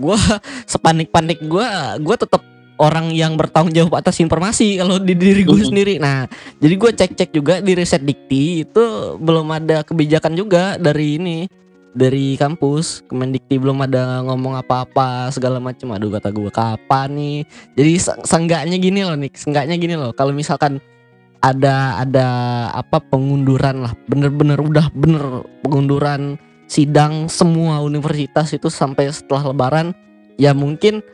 gua sepanik-panik gua gua tetap orang yang bertanggung jawab atas informasi kalau di diri gue Mhm. sendiri. Nah, jadi gue cek-cek juga di riset dikti itu belum ada kebijakan juga dari ini dari kampus Kemendikti belum ada ngomong apa-apa segala macam. Aduh kata gue kapan nih? Jadi se- seenggaknya gini loh nih, seenggaknya gini loh. Kalau misalkan ada ada apa pengunduran lah, bener-bener udah bener pengunduran sidang semua universitas itu sampai setelah Lebaran, ya mungkin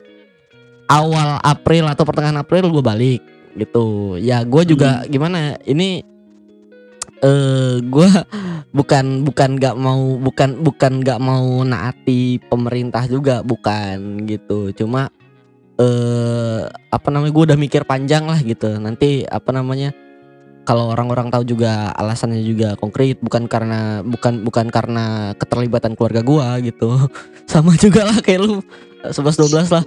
awal April atau pertengahan April gue balik gitu. Ya gue juga gimana? Ini eh gue bukan bukan nggak mau bukan bukan nggak mau naati pemerintah juga bukan gitu. Cuma eh apa namanya gue udah mikir panjang lah gitu. Nanti apa namanya? kalau orang-orang tahu juga alasannya juga konkret bukan karena bukan bukan karena keterlibatan keluarga gua gitu sama juga lah kayak lu 11 12 lah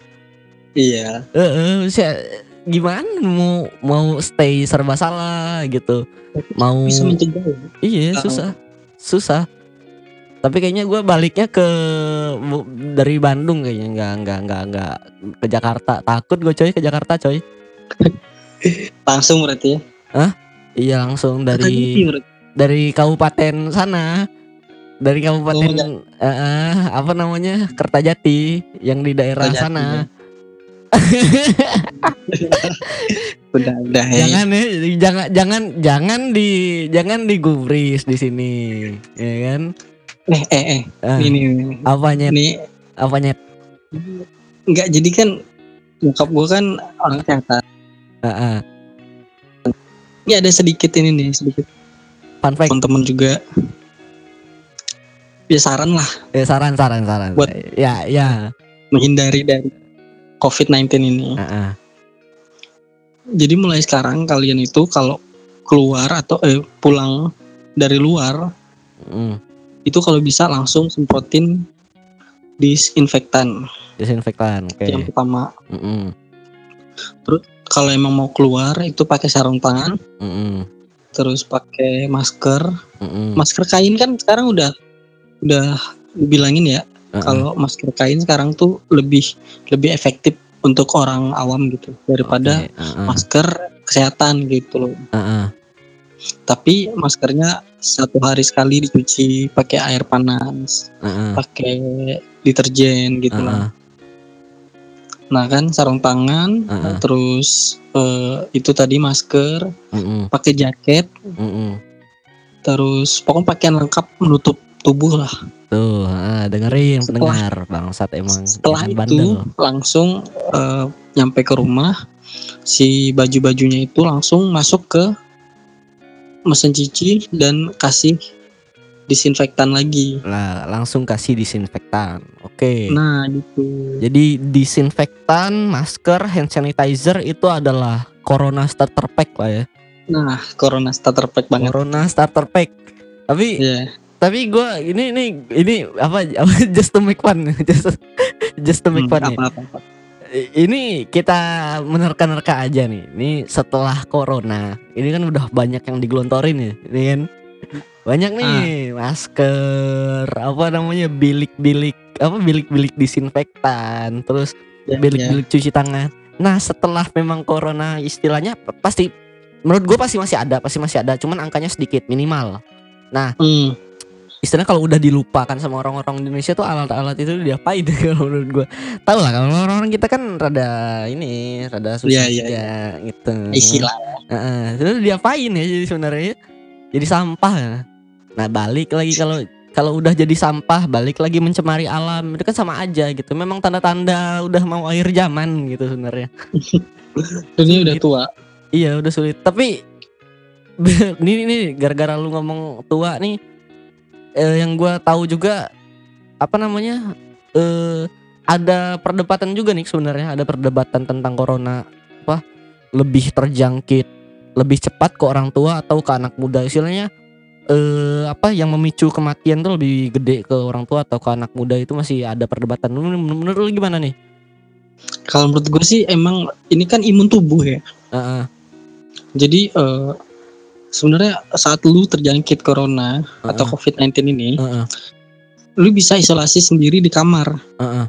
Iya. Heeh, saya- gimana mau mau stay serba salah gitu? Mau Bisa mencegah ya. iya susah. Susah. Tapi kayaknya gua baliknya ke dari Bandung kayaknya. Nggak nggak nggak nggak ke Jakarta. Takut gue coy ke Jakarta coy. Langsung berarti ya. iya langsung dari dari kabupaten sana. Dari kabupaten Oh, eh, apa namanya Kertajati yang di daerah Kertajati, sana Udah, udah ya. jangan ya jangan jangan jangan di jangan digubris di sini ya kan Eh, eh, eh. Ah, Ini, ini, apanya ini. apanya Enggak, jadi kan nyokap gue kan orang kesehatan. Ah, ah. Ini ada sedikit ini nih, sedikit fun fact teman-teman juga. Ya saran lah eh, saran saran saran Buat- ya ya menghindari dari COVID-19 ini. Ah, ah. Jadi mulai sekarang kalian itu kalau keluar atau eh, pulang dari luar Mm, itu kalau bisa langsung semprotin disinfektan disinfektan oke yang pertama. Mm-mm, Kalau emang mau keluar itu pakai sarung tangan, mm-mm, terus pakai masker. mm-mm. Masker kain kan sekarang udah udah bilangin ya Ah. kalau masker kain sekarang tuh lebih lebih efektif untuk orang awam gitu daripada Oke, ah, ah, masker kesehatan gitu loh. ah, ah. Tapi maskernya satu hari sekali dicuci pakai air panas, Ah, ah. pakai deterjen gitu Ah, lah. ah. Nah kan sarung tangan, Ah, ah. terus eh, itu tadi masker, Mm-mm, pakai jaket, mm-mm. terus pokoknya pakaian lengkap menutup tubuh lah. Tuh, ah, dengerin Setelah- pendengar bangsat emang Setelah emang itu bandel. langsung eh, nyampe ke rumah, si baju-bajunya itu langsung masuk ke mesin cuci dan kasih disinfektan lagi. Lah, langsung kasih disinfektan. Oke. Nah gitu. Jadi disinfektan, masker, hand sanitizer itu adalah Corona starter pack lah ya. Nah corona starter pack banget. Corona starter pack. Tapi Iya. Tapi gua ini ini ini apa, apa just to make fun, just just to make Hmm, fun nih. apa-apa. Ini kita menerka-nerka aja nih. Ini setelah corona, ini kan udah banyak yang digelontorin ya, ini kan. Banyak nih masker, apa namanya bilik-bilik, apa bilik-bilik disinfektan, terus Ya, ya. bilik-bilik cuci tangan. Nah setelah memang corona istilahnya pasti, menurut gue pasti masih ada, pasti masih ada, cuman angkanya sedikit minimal. Hmm, Istilahnya kalau udah dilupakan sama orang-orang Indonesia tuh alat-alat itu diapain kalau menurut gue. Tahu lah kalau orang-orang kita kan rada ini, rada susah Iya, iya, juga gitu. istilah. Heeh, terus diapain ya jadi sebenarnya? Jadi sampah. Nah, balik lagi kalau kalau udah jadi sampah, balik lagi mencemari alam. Itu kan sama aja gitu. Memang tanda-tanda udah mau akhir zaman gitu sebenarnya. Ini udah tua. Iya, udah sulit. Tapi ini ini gara-gara lu ngomong tua nih eh, yang gua tahu juga apa namanya? eh ada perdebatan juga nih sebenarnya, ada perdebatan tentang corona apa lebih terjangkit lebih cepat ke orang tua atau ke anak muda istilahnya eh apa yang memicu kematian tuh lebih gede ke orang tua atau ke anak muda itu masih ada perdebatan. Menurut, menurut lu gimana nih? Kalau menurut gue sih emang ini kan imun tubuh ya. Heeh. Jadi eh, sebenarnya saat lu terjangkit corona atau Heeh. COVID-19 ini, Heeh. lu bisa isolasi sendiri di kamar, Heeh.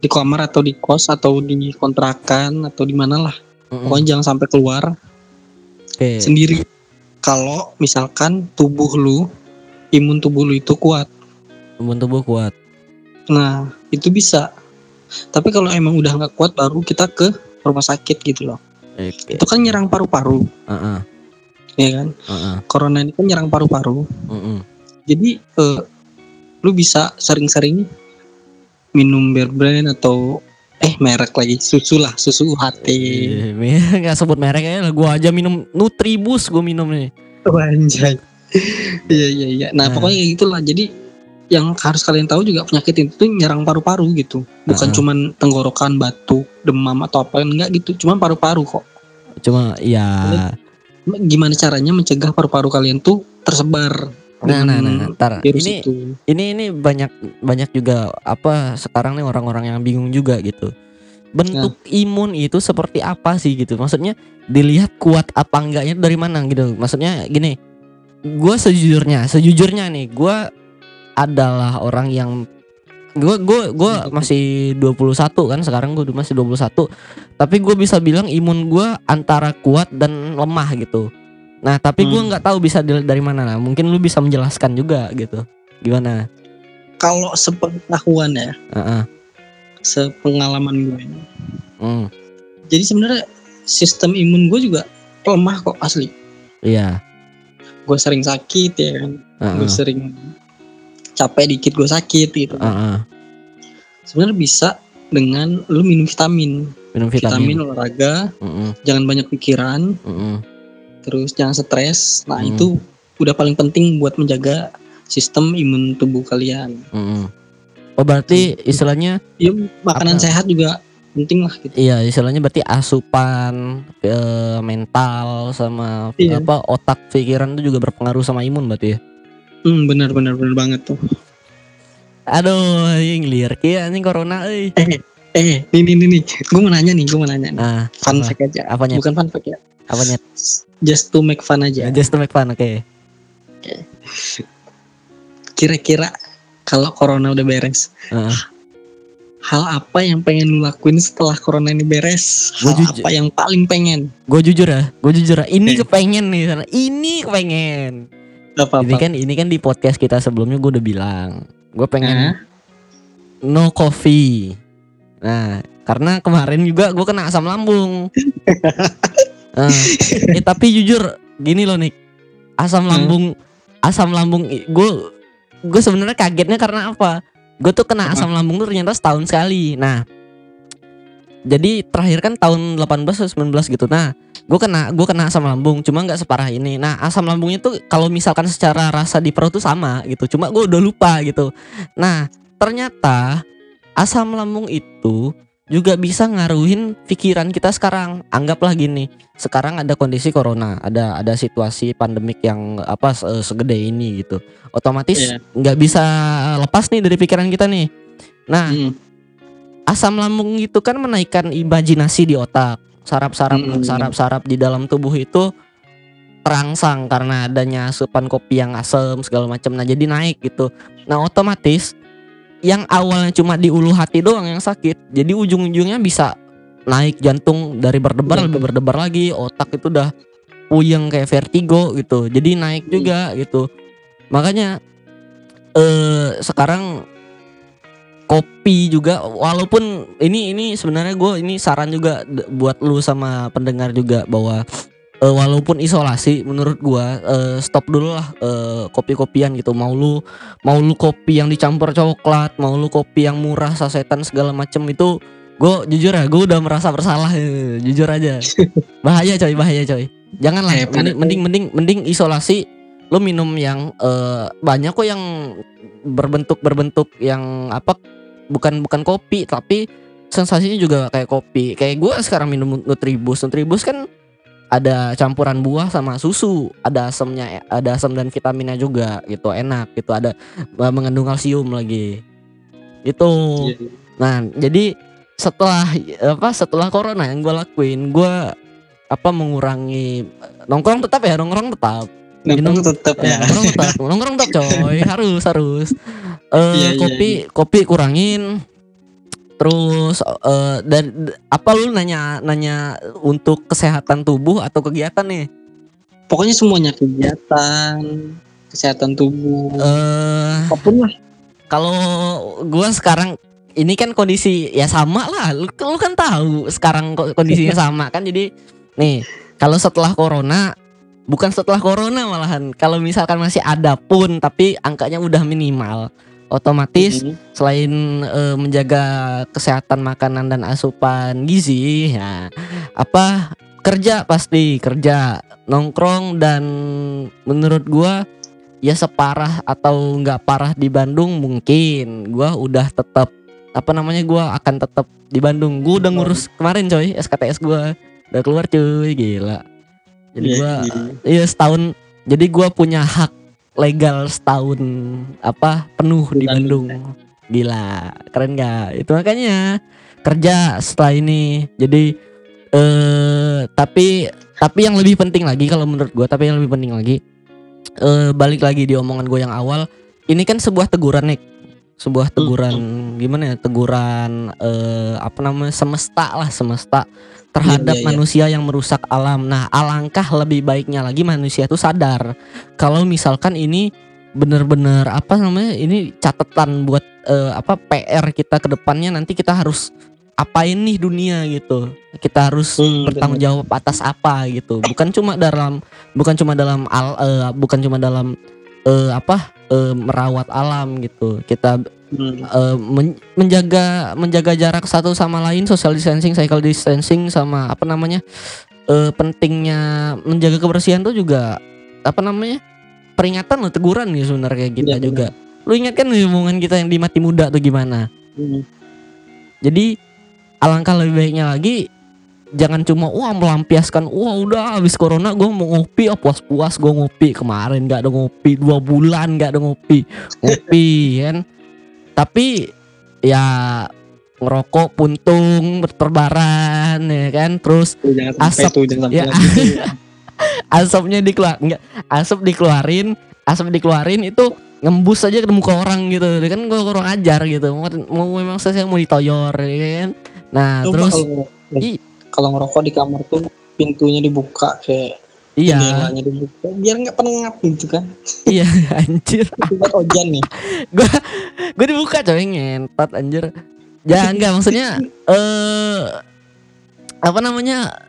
di kamar atau di kos atau di kontrakan atau di mana lah. heeh. Pokoknya jangan sampai keluar Oke. sendiri. Kalau misalkan tubuh lu, imun tubuh lu itu kuat, Imun tubuh kuat. nah itu bisa. Tapi kalau emang udah nggak kuat, baru kita ke rumah sakit gitu loh. Oke. Itu kan nyerang paru-paru, Heeh. Ya kan? Heeh. Corona ini kan nyerang paru-paru. Heeh. Jadi eh, lu bisa sering-sering minum bear brand atau eh merek lagi susu lah susu UHT. Iya, nggak sebut merek ya, gua aja minum Nutribus gua minum nih. Oh, anjay. Iya iya iya. Nah, Nah. pokoknya kayak gitulah. Jadi yang harus kalian tahu juga penyakit itu tuh nyerang paru-paru gitu. Bukan Heeh. cuman tenggorokan, batuk, demam atau apa enggak gitu. Cuman paru-paru kok. Cuma ya Gimana caranya mencegah paru-paru kalian tuh tersebar nah nah nah, dengan ntar ini itu. ini ini banyak banyak juga apa sekarang nih orang-orang yang bingung juga gitu. Bentuk imun itu seperti apa sih gitu? Maksudnya dilihat kuat apa enggaknya dari mana gitu. Maksudnya gini. Gua sejujurnya, sejujurnya nih, gua adalah orang yang gua gua gua masih 21 kan sekarang gua masih 21 tapi gue bisa bilang imun gua antara kuat dan lemah gitu nah tapi Hmm. nggak tahu bisa dari mana nah mungkin lu bisa menjelaskan juga gitu gimana Kalau sepengetahuan ya, Heeh. sepengalaman gue. Hmm, Jadi sebenarnya sistem imun gue juga lemah kok asli. iya Gue sering sakit ya kan. Gue Heeh. sering capek dikit gue sakit gitu. Heeh. Sebenarnya bisa dengan lu minum vitamin. minum Vitamin, vitamin olahraga, Heeh, jangan banyak pikiran, heeh. terus jangan stres. Nah, Hmm. itu udah paling penting buat menjaga sistem imun tubuh kalian. heeh. oh berarti istilahnya Ya, makanan Apa? sehat juga penting lah gitu. iya istilahnya berarti asupan ke mental sama Iya. apa otak pikiran itu juga berpengaruh sama imun berarti ya Hmm, benar benar benar banget tuh. aduh yang liar kia ini corona euy Eh, nih nih nih, nih. gue mau nanya nih, gue mau nanya nih. nah Fun apa? fact aja. Apanya? Bukan fun fact ya. apanya Just to make fun aja. just to make fun oke Kira-kira kalau corona udah beres, Heeh. hal apa yang pengen lu lakuin setelah corona ini beres? Gua Hal jujur- apa yang paling pengen? gue jujur ya gue jujur ya ini Eh. kepengen nih sana ini kepengen Apa ini kan ini kan di podcast kita sebelumnya gue udah bilang gue pengen Hah? no coffee. Nah karena kemarin juga gue kena asam lambung. Eh, eh, tapi jujur gini loh nih asam Hmm. lambung asam lambung gue gue sebenarnya kagetnya karena apa? Gue tuh kena Apa? asam lambung tuh ternyata setahun sekali. Nah jadi terakhir kan tahun 18 atau 19 gitu. Nah gue kena gue kena asam lambung cuma nggak separah ini. Nah asam lambungnya tuh kalau misalkan secara rasa di perut tuh sama gitu cuma gue udah lupa gitu. Nah ternyata asam lambung itu juga bisa ngaruhin pikiran kita sekarang. Anggaplah gini sekarang ada kondisi corona ada ada situasi pandemik yang apa se- segede ini gitu. Otomatis Iya. nggak bisa lepas nih dari pikiran kita nih. Nah Hmm. asam lambung itu kan menaikkan imajinasi di otak saraf-saraf Hmm. saraf-saraf di dalam tubuh itu terangsang karena adanya asupan kopi yang asam segala macam nah jadi naik gitu nah otomatis yang awalnya cuma di ulu hati doang yang sakit jadi ujung-ujungnya bisa naik jantung dari berdebar Jantung. lebih berdebar lagi otak itu udah puyeng kayak vertigo gitu jadi naik juga gitu makanya eh sekarang kopi juga walaupun ini ini sebenarnya gue ini saran juga buat lu sama pendengar juga bahwa eh, walaupun isolasi menurut gua eh, stop dulu lah eh, kopi-kopian gitu. Mau lu mau lu kopi yang dicampur coklat mau lu kopi yang murah sasetan segala macem itu gue jujur ya gue udah merasa bersalah eh, jujur aja. Bahaya coy bahaya coy. Janganlah Eh, pada- mending mending mending mending isolasi lu minum yang eh, banyak kok yang berbentuk berbentuk yang apa bukan bukan kopi tapi sensasinya juga kayak kopi. Kayak gue sekarang minum nutribus. Nutribus kan ada campuran buah sama susu ada asamnya ada asam dan vitaminnya juga gitu enak gitu ada eh, mengandung kalsium lagi. Itu Iya. nah jadi setelah apa setelah corona yang gue lakuin gue apa mengurangi nongkrong tetap ya nongkrong tetap Nongkrong tetap Ya, ya. nongkrong tetap, nongkrong tetap coy, harus harus. Eh Iya, iya, kopi kopi kurangin. Terus eh dan apa lu nanya nanya untuk kesehatan tubuh atau kegiatan nih? Pokoknya semuanya kegiatan, kesehatan tubuh, Eh apa pun lah. kalau gua sekarang ini kan kondisi ya sama lah. Lu, lu kan tahu sekarang ko- kondisinya sama kan. Jadi nih, kalau setelah corona bukan setelah corona malahan. Kalau misalkan masih ada pun tapi angkanya udah minimal. Otomatis Mhm. selain eh, menjaga kesehatan makanan dan asupan gizi ya apa kerja pasti kerja nongkrong dan menurut gua ya separah atau nggak parah di Bandung mungkin gua udah tetap apa namanya gua akan tetap di Bandung gua udah ngurus kemarin coy SKTS gua udah keluar cuy gila jadi Iya, gua iya. iya setahun jadi gua punya hak legal setahun apa penuh di Di Bandung. Bandung. gila keren gak itu makanya kerja setelah ini. Jadi eh tapi tapi yang lebih penting lagi kalau menurut gua tapi yang lebih penting lagi eh balik lagi di omongan gue yang awal ini kan sebuah teguran nih sebuah teguran gimana ya? Teguran eh apa namanya? Semesta lah semesta terhadap Iya, iya, iya. manusia yang merusak alam. Nah, alangkah lebih baiknya lagi manusia itu sadar kalau misalkan ini bener-bener apa namanya ini catatan buat eh, apa PR kita ke depannya nanti kita harus apain nih dunia gitu. Kita harus Hmm, bertanggung jawab atas apa gitu. Bukan cuma dalam bukan cuma dalam al eh, bukan cuma dalam eh, apa eh, merawat alam gitu. Kita Hmm. eh, men- menjaga menjaga jarak satu sama lain social distancing cycle distancing sama apa namanya eh, pentingnya menjaga kebersihan tuh juga apa namanya peringatan loh teguran nih sebenarnya kayak kita Iya, juga. lu ingat kan nih omongan kita yang di mati muda tuh gimana? Hmm. jadi alangkah lebih baiknya lagi jangan cuma wah melampiaskan wah udah habis corona gue mau ngopi. Ah puas puas gue ngopi kemarin nggak ada ngopi dua bulan nggak ada ngopi. Ngopi kan tapi ya ngerokok puntung berterbaran ya kan terus jangan Asap. tuh, jangan Ya. asapnya dikeluar enggak asap dikeluarin asap dikeluarin itu ngembus aja ke muka orang gitu kan gue kurang ajar gitu mau, mau memang saya mau ditoyor ya kan nah Coba terus kalau i- kalau ngerokok di kamar tuh pintunya dibuka kayak iya. Biar nggak pengap gitu kan. Iya anjir. Buat ojan nih. Gue dibuka coy ngentot anjir. Ya enggak maksudnya eh apa namanya?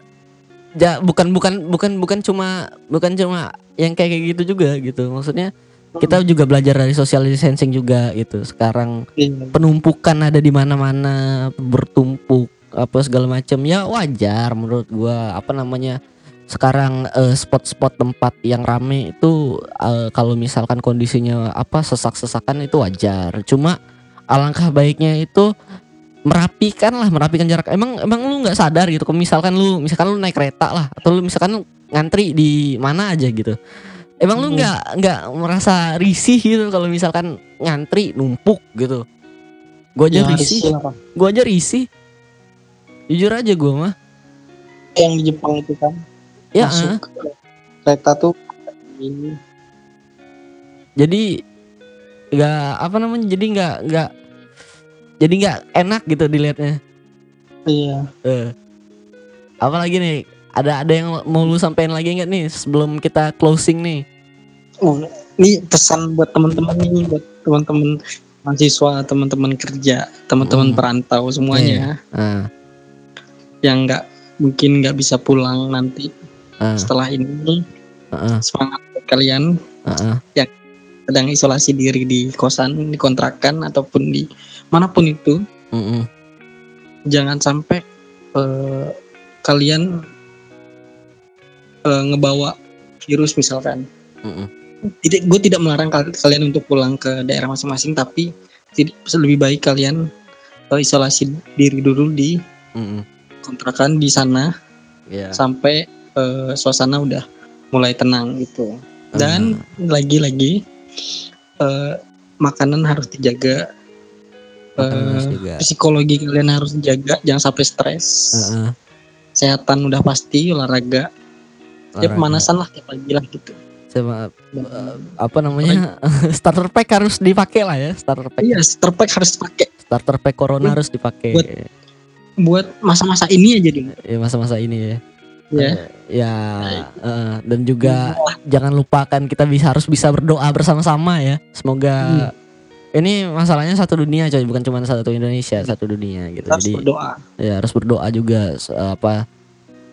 Ja, bukan bukan bukan bukan cuma bukan cuma yang kayak kayak gitu juga gitu. Maksudnya kita juga belajar dari social distancing juga gitu. Sekarang Iya. penumpukan ada di mana-mana bertumpuk apa segala macam ya wajar menurut gua apa namanya sekarang eh, spot-spot tempat yang rame itu eh, kalau misalkan kondisinya apa sesak-sesakan itu wajar. Cuma alangkah baiknya itu merapikan lah merapikan jarak. Emang emang lu nggak sadar gitu kalau misalkan lu misalkan lu naik kereta lah atau lu misalkan lu ngantri di mana aja gitu. Emang lu Hmm. nggak nggak merasa risih gitu kalau misalkan ngantri numpuk gitu. Gua aja Ya, risih. gua aja risih. Jujur aja gua mah. Yang di Jepang itu kan ya masuk ah. ke kereta tuh ini. Jadi nggak apa namanya jadi nggak nggak jadi nggak enak gitu dilihatnya. Iya. Eh. Apalagi nih ada ada yang mau lu sampein lagi nggak nih sebelum kita closing nih? Oh, ini pesan buat teman-teman nih buat teman-teman mahasiswa teman-teman kerja teman-teman Hmm. perantau semuanya. Ah. Yang nggak mungkin nggak bisa pulang nanti ah setelah ini ah semangat kalian ah, ah. sedang isolasi diri di kosan di kontrakan ataupun di mana pun itu Mm-mm. jangan sampai eh, kalian eh, ngebawa virus misalkan Mm-mm. tidak gue tidak melarang kal- kalian untuk pulang ke daerah masing-masing tapi lebih baik kalian eh, isolasi diri dulu di kontrakan di sana Iya. sampai eh, suasana udah mulai tenang gitu. Dan lagi-lagi eh, makanan harus dijaga, Makanan eh, harus juga. psikologi kalian harus dijaga, jangan sampai stres. Heeh, Kesehatan udah pasti, olahraga, ya pemanasan lah tiap pagi lah gitu. Sama Dan, apa namanya starter pack harus dipakai lah ya starter pack iya, starter pack harus dipakai starter pack corona Buat- harus dipakai buat- buat masa-masa ini aja dulu. ya masa-masa ini ya Ya. Eh, ya eh, dan juga jangan lupakan kita bisa harus bisa berdoa bersama-sama ya. Semoga ini masalahnya satu dunia coy. Bukan cuma satu Indonesia satu dunia gitu. Harus jadi berdoa. ya harus berdoa juga apa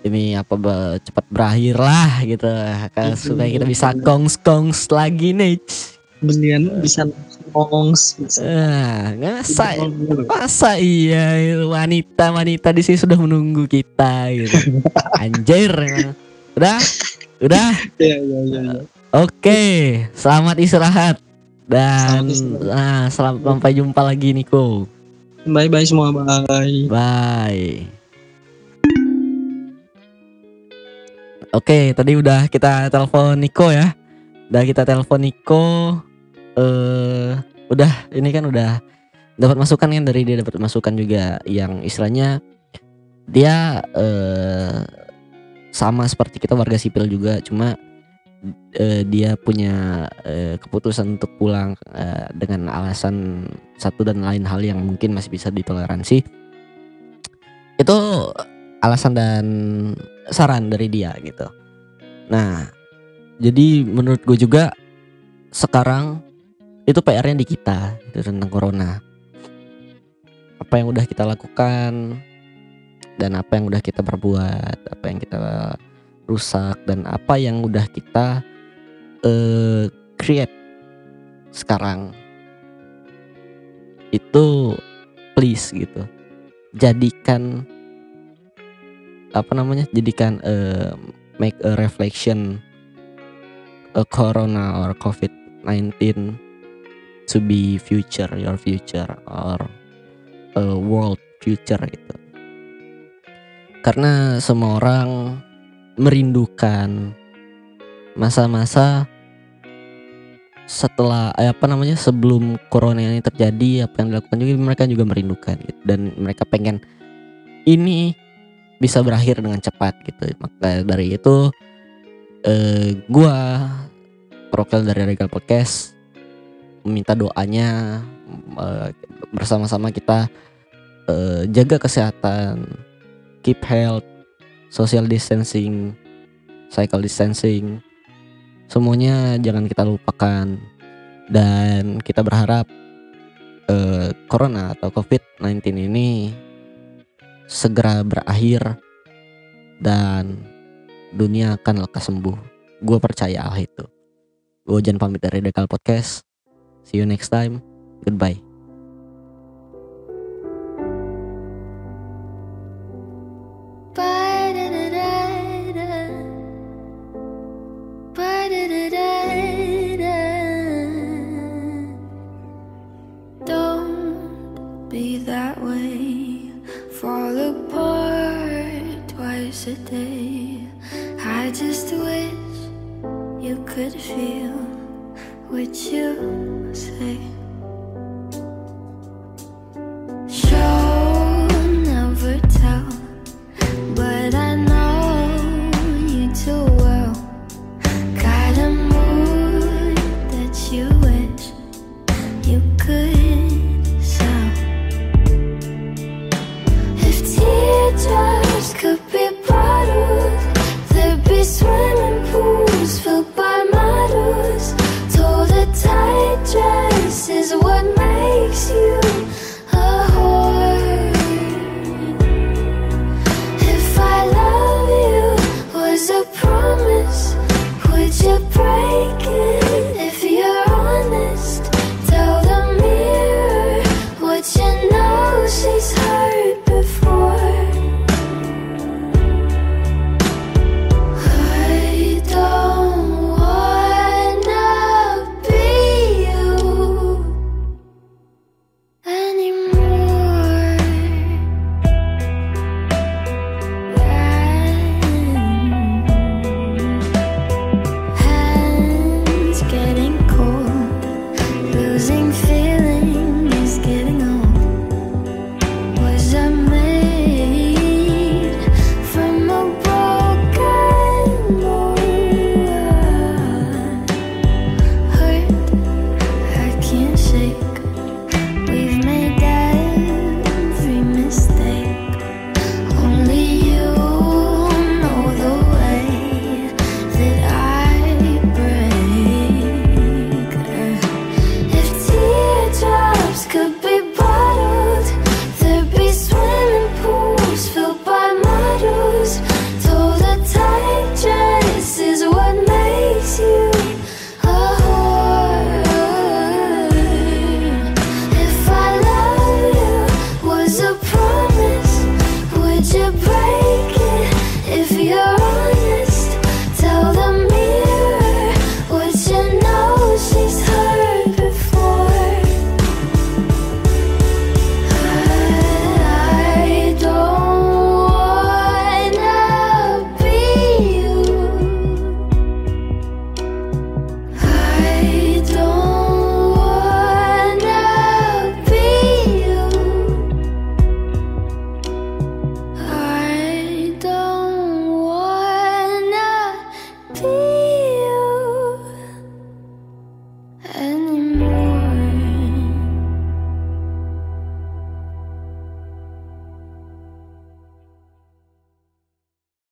ini apa be- cepat berakhir lah gitu. Kan Itu. supaya kita bisa kongs kongs lagi nih Belian bisa ngongs, bisa ah masa Gitu. masa iya wanita wanita di sini sudah menunggu kita gitu anjir emang. udah udah Iya, iya, iya, iya. oke selamat istirahat dan Selamat istirahat. nah selamat sampai jumpa lagi Niko Bye bye semua, bye. Bye. Oke, tadi udah kita telepon Niko ya. Udah kita telepon Niko. Eh, udah ini kan udah dapat masukan kan dari dia dapat masukan juga yang istilahnya dia eh sama seperti kita warga sipil juga, cuma eh, dia punya eh, keputusan untuk pulang eh, dengan alasan satu dan lain hal yang mungkin masih bisa ditoleransi. Itu alasan dan saran dari dia gitu. Nah jadi menurut gue juga sekarang itu PR-nya di kita gitu, tentang corona. Apa yang udah kita lakukan dan apa yang udah kita perbuat apa yang kita rusak dan apa yang udah kita eh, create sekarang. Itu please gitu. Jadikan apa namanya jadikan eh, make a reflection a corona or covid 19 to be future your future or a world future gitu karena semua orang merindukan masa-masa setelah eh, apa namanya sebelum corona ini terjadi apa yang dilakukan juga mereka juga merindukan gitu. dan mereka pengen ini bisa berakhir dengan cepat gitu maka dari itu eh, gua perwakilan dari Regal Podcast meminta doanya eh, bersama-sama kita eh, jaga kesehatan keep health social distancing cycle distancing. Semuanya jangan kita lupakan. Dan kita berharap eh, corona atau covid-19 ini segera berakhir dan dunia akan lekas sembuh. Gue percaya hal itu. Gue jangan pamit dari Dekal Podcast see you next time. Goodbye